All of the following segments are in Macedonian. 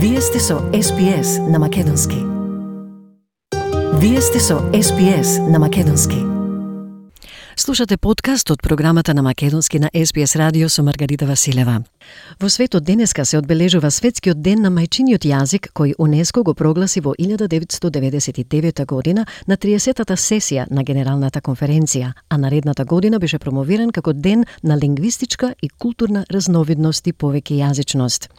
Вие сте со SPS на Македонски. Вие сте со SPS на Македонски. Слушате подкаст од програмата на Македонски на СПС радио со Маргарита Василева. Во светот денеска се одбележува светскиот ден на мајчиниот јазик кој УНЕСКО го прогласи во 1999 година на 30-та сесија на Генералната конференција, а наредната година беше промовиран како ден на лингвистичка и културна разновидност и повеќе јазичност.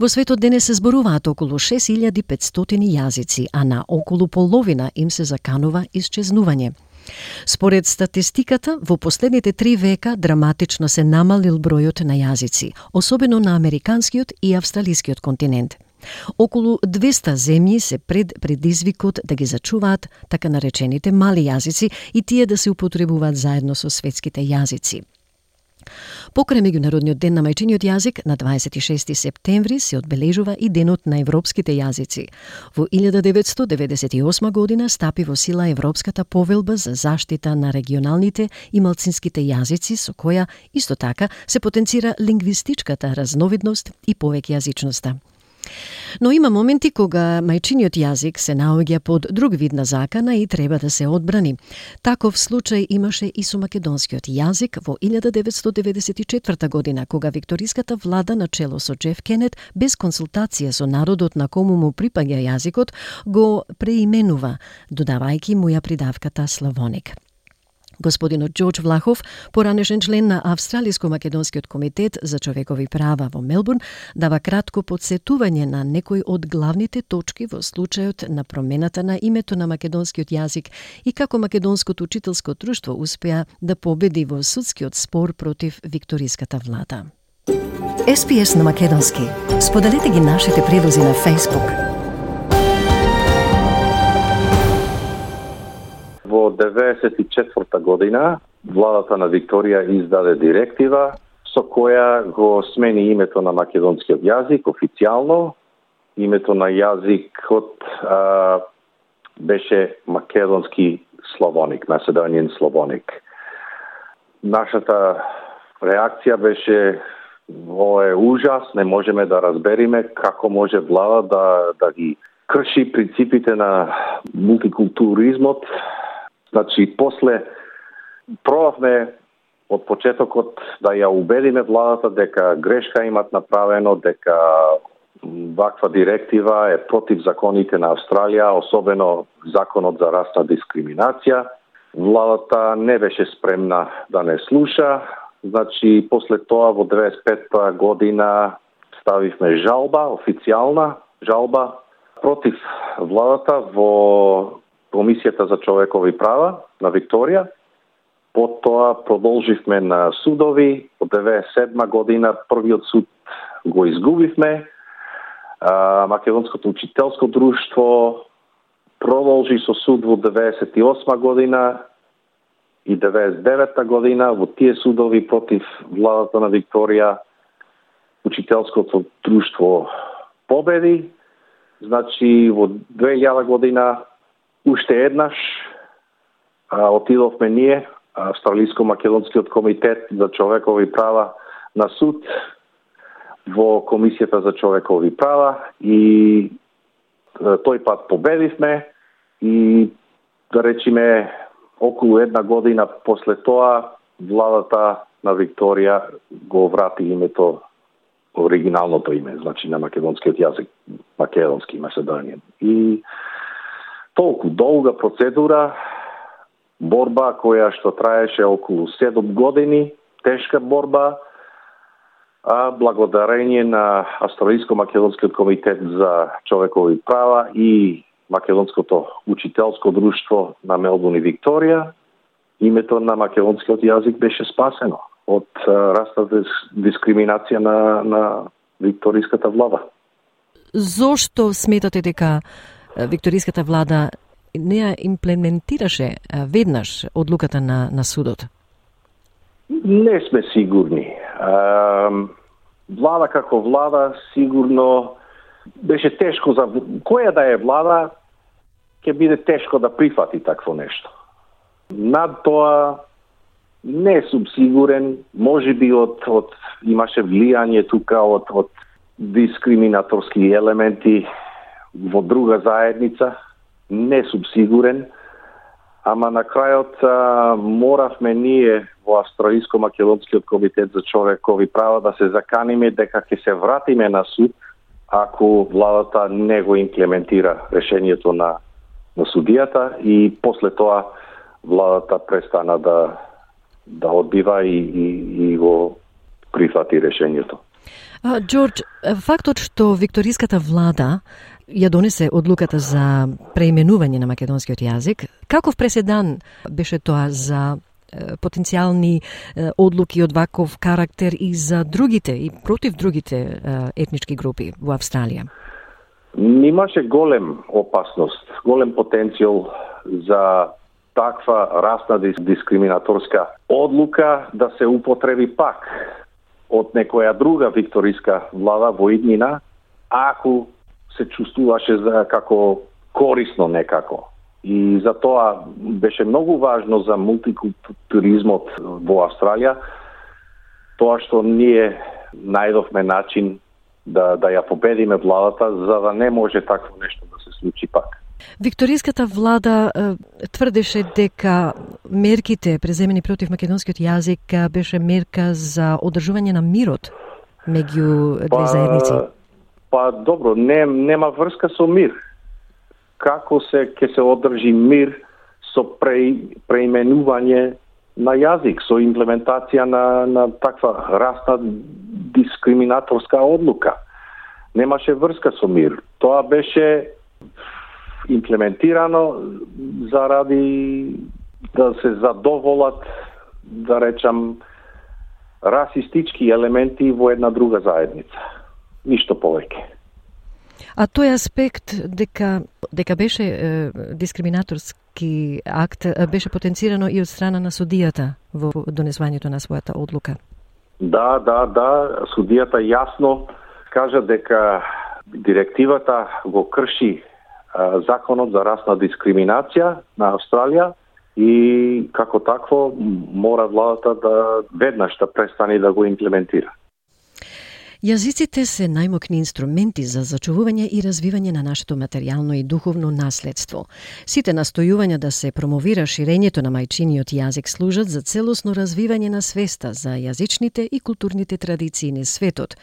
Во светот денес се зборуваат околу 6500 јазици, а на околу половина им се заканува исчезнување. Според статистиката, во последните три века драматично се намалил бројот на јазици, особено на американскиот и австралискиот континент. Околу 200 земји се пред предизвикот да ги зачуваат така наречените мали јазици и тие да се употребуваат заедно со светските јазици. Покрај меѓународниот ден на мајчиниот јазик на 26 септември се одбележува и денот на европските јазици. Во 1998 година стапи во сила Европската повелба за заштита на регионалните и малцинските јазици со која исто така се потенцира лингвистичката разновидност и повеќе јазичноста. Но има моменти кога мајчиниот јазик се наоѓа под друг вид на закана и треба да се одбрани. Таков случај имаше и со македонскиот јазик во 1994 година, кога викториската влада на чело со Джеф Кенет, без консултација со народот на кому му припаѓа јазикот, го преименува, додавајќи му ја придавката Славоник. Господинот Џорџ Влахов, поранешен член на Австралиско-македонскиот комитет за човекови права во Мелбурн, дава кратко подсетување на некои од главните точки во случајот на промената на името на македонскиот јазик и како македонското учителско друштво успеа да победи во судскиот спор против викториската влада. SPS на Македонски. Споделете ги нашите прилози на Facebook. Во 94 година владата на Викторија издаде директива со која го смени името на македонскиот јазик официјално. Името на јазикот а, беше македонски славоник, Macedonian славоник. Нашата реакција беше ова е ужас, не можеме да разбериме како може влада да, да ги крши принципите на мултикултуризмот Значи, после пробавме од почетокот да ја убедиме владата дека грешка имат направено, дека ваква директива е против законите на Австралија, особено законот за расна дискриминација. Владата не беше спремна да не слуша, значи после тоа во 95 година ставивме жалба, официјална жалба против владата во Комисијата за човекови права на Викторија. Потоа продолживме на судови. Од 97 година првиот суд го изгубивме. Македонското учителско друштво продолжи со суд во 98 година и 99 година во тие судови против владата на Викторија учителското друштво победи. Значи во 2000 година Уште еднаш а, отидовме ние, Австралиско-македонскиот комитет за човекови права на суд во Комисијата за човекови права и тој пат победивме и да речиме околу една година после тоа владата на Викторија го врати името оригиналното име, значи на македонскиот јазик, македонски, Macedonian. И толку долга процедура, борба која што траеше околу 7 години, тешка борба, а благодарение на Австралиско-македонскиот комитет за човекови права и Македонското учителско друштво на Мелбурн и Викторија, името на македонскиот јазик беше спасено од раста дискриминација на, на викториската влада. Зошто сметате дека викториската влада не ја имплементираше веднаш одлуката на, на судот? Не сме сигурни. Влада како влада сигурно беше тешко за која да е влада ќе биде тешко да прифати такво нешто. Над тоа не сум сигурен, може би од, од имаше влијание тука од, од дискриминаторски елементи во друга заедница, не сум сигурен, ама на крајот а, моравме ние во Австралиско-Македонскиот комитет за човекови права да се заканиме дека ќе се вратиме на суд ако владата не го имплементира решението на, на судијата и после тоа владата престана да да одбива и, и, и го прифати решението. Џорџ Джордж, фактот што викториската влада ја донесе одлуката за преименување на македонскиот јазик, каков преседан беше тоа за потенцијални одлуки од ваков карактер и за другите и против другите етнички групи во Австралија? Имаше голем опасност, голем потенцијал за таква расна дискриминаторска одлука да се употреби пак од некоја друга викториска влада во иднина, ако се чувствуваше за како корисно некако. И за тоа беше многу важно за мултикултуризмот во Австралија, тоа што ние најдовме начин да, да ја победиме владата, за да не може такво нешто да се случи пак. Викториската влада тврдеше дека мерките преземени против македонскиот јазик беше мерка за одржување на мирот меѓу две па, заедници. Па добро, не, нема врска со мир. Како се ќе се одржи мир со пре, преименување на јазик, со имплементација на, на таква расна дискриминаторска одлука. Немаше врска со мир. Тоа беше имплементирано заради да се задоволат, да речам, расистички елементи во една друга заедница. Ништо повеќе. А тој аспект дека дека беше е, дискриминаторски акт беше потенцирано и од страна на судијата во донесувањето на својата одлука. Да, да, да, судијата јасно кажа дека директивата го крши законот за расна дискриминација на Австралија и како такво мора владата да веднаш да престане да го имплементира. Јазиците се најмокни инструменти за зачувување и развивање на нашето материјално и духовно наследство. Сите настојувања да се промовира ширењето на мајчиниот јазик служат за целосно развивање на свеста за јазичните и културните традиции на светот.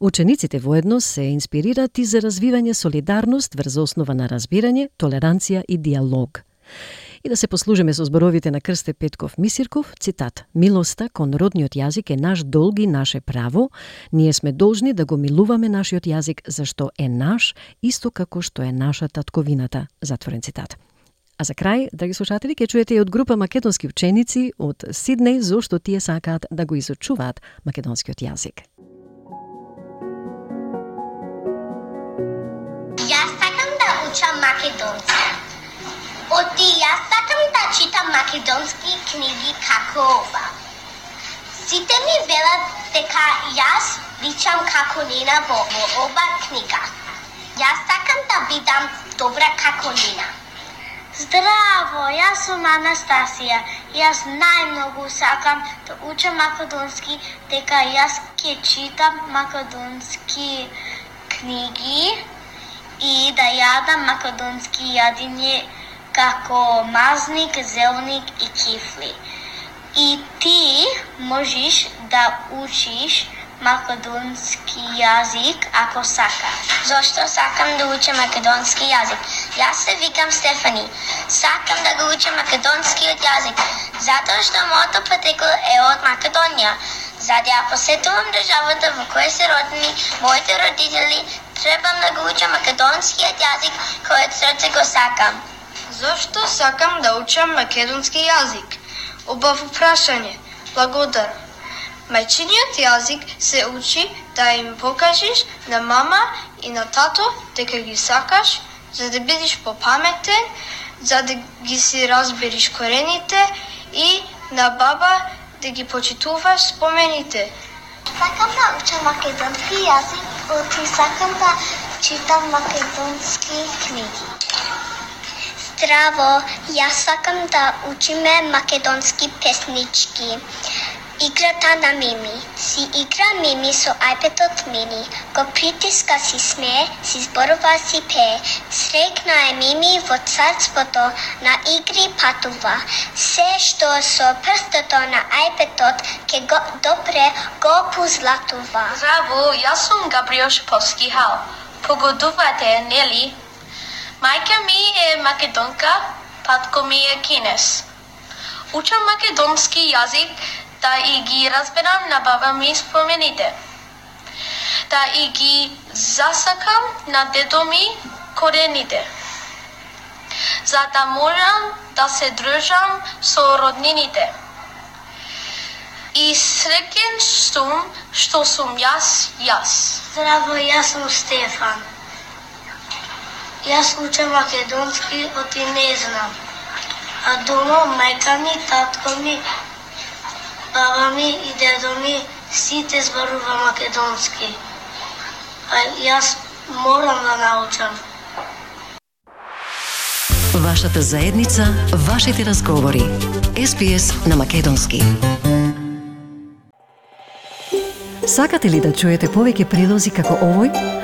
Учениците воедно се инспирираат и за развивање солидарност врз основа на разбирање, толеранција и диалог. И да се послужиме со зборовите на Крсте Петков Мисирков, цитат: Милоста кон родниот јазик е наш долг и наше право. Ние сме должни да го милуваме нашиот јазик зашто е наш, исто како што е наша татковината. Затворен цитат. А за крај, драги слушатели, ќе чуете и од група македонски ученици од Сиднеј зошто тие сакаат да го изучуваат македонскиот јазик. Јас сакам да учам македонски. Оти јас сакам да читам македонски книги како ова. Сите ми велат дека јас личам како Нина во, во оба книга. Јас сакам да бидам добра како Нина. Здраво, јас сум Анастасија. Јас најмногу сакам да учам македонски, дека јас ќе читам македонски книги и да јадам македонски јадиње како мазник, зелник и кифли. И ти можеш да учиш македонски јазик ако сакаш. Зошто сакам да учам македонски јазик? Јас се викам Стефани. Сакам да го учам македонскиот јазик, затоа што моето потекло е од Македонија. За да ја посетувам државата во која се родени моите родители, требам да го учам македонскиот јазик кој од срце го сакам. Зошто сакам да учам македонски јазик? Убаво прашање. Благодарам. Мајчиниот јазик се учи да им покажеш на мама и на тато дека ги сакаш, за да бидеш попаметен, за да ги си разбериш корените и на баба да ги почитуваш спомените. Сакам да учам македонски јазик, оти сакам да читам македонски книги. Здраво, јас сакам да учиме македонски песнички. Играта на Мими. Си игра Мими со ајпетот Мини. Го притиска си смее, си зборува си пее. Срекна е Мими во царството, на игри патува. Се што со прстото на ајпетот ке го добре го позлатува. Здраво, јас сум Габриел Шиповски Хал. Погодувате, нели? Мајка ми е македонка, татко ми е кинес. Учам македонски јазик да и ги разберам на баба ми спомените. Да и ги засакам на дедо ми корените. За да можам да се дружам со роднините. И среќен сум што сум јас, јас. Здраво, јас сум Стефан. Јас учам македонски оти не знам. А дома мајка ми, татко ми, баба ми и дедо ми сите зборува македонски. А јас морам да научам. Вашата заедница, вашите разговори. СПС на Македонски. Сакате ли да чуете повеќе прилози како овој?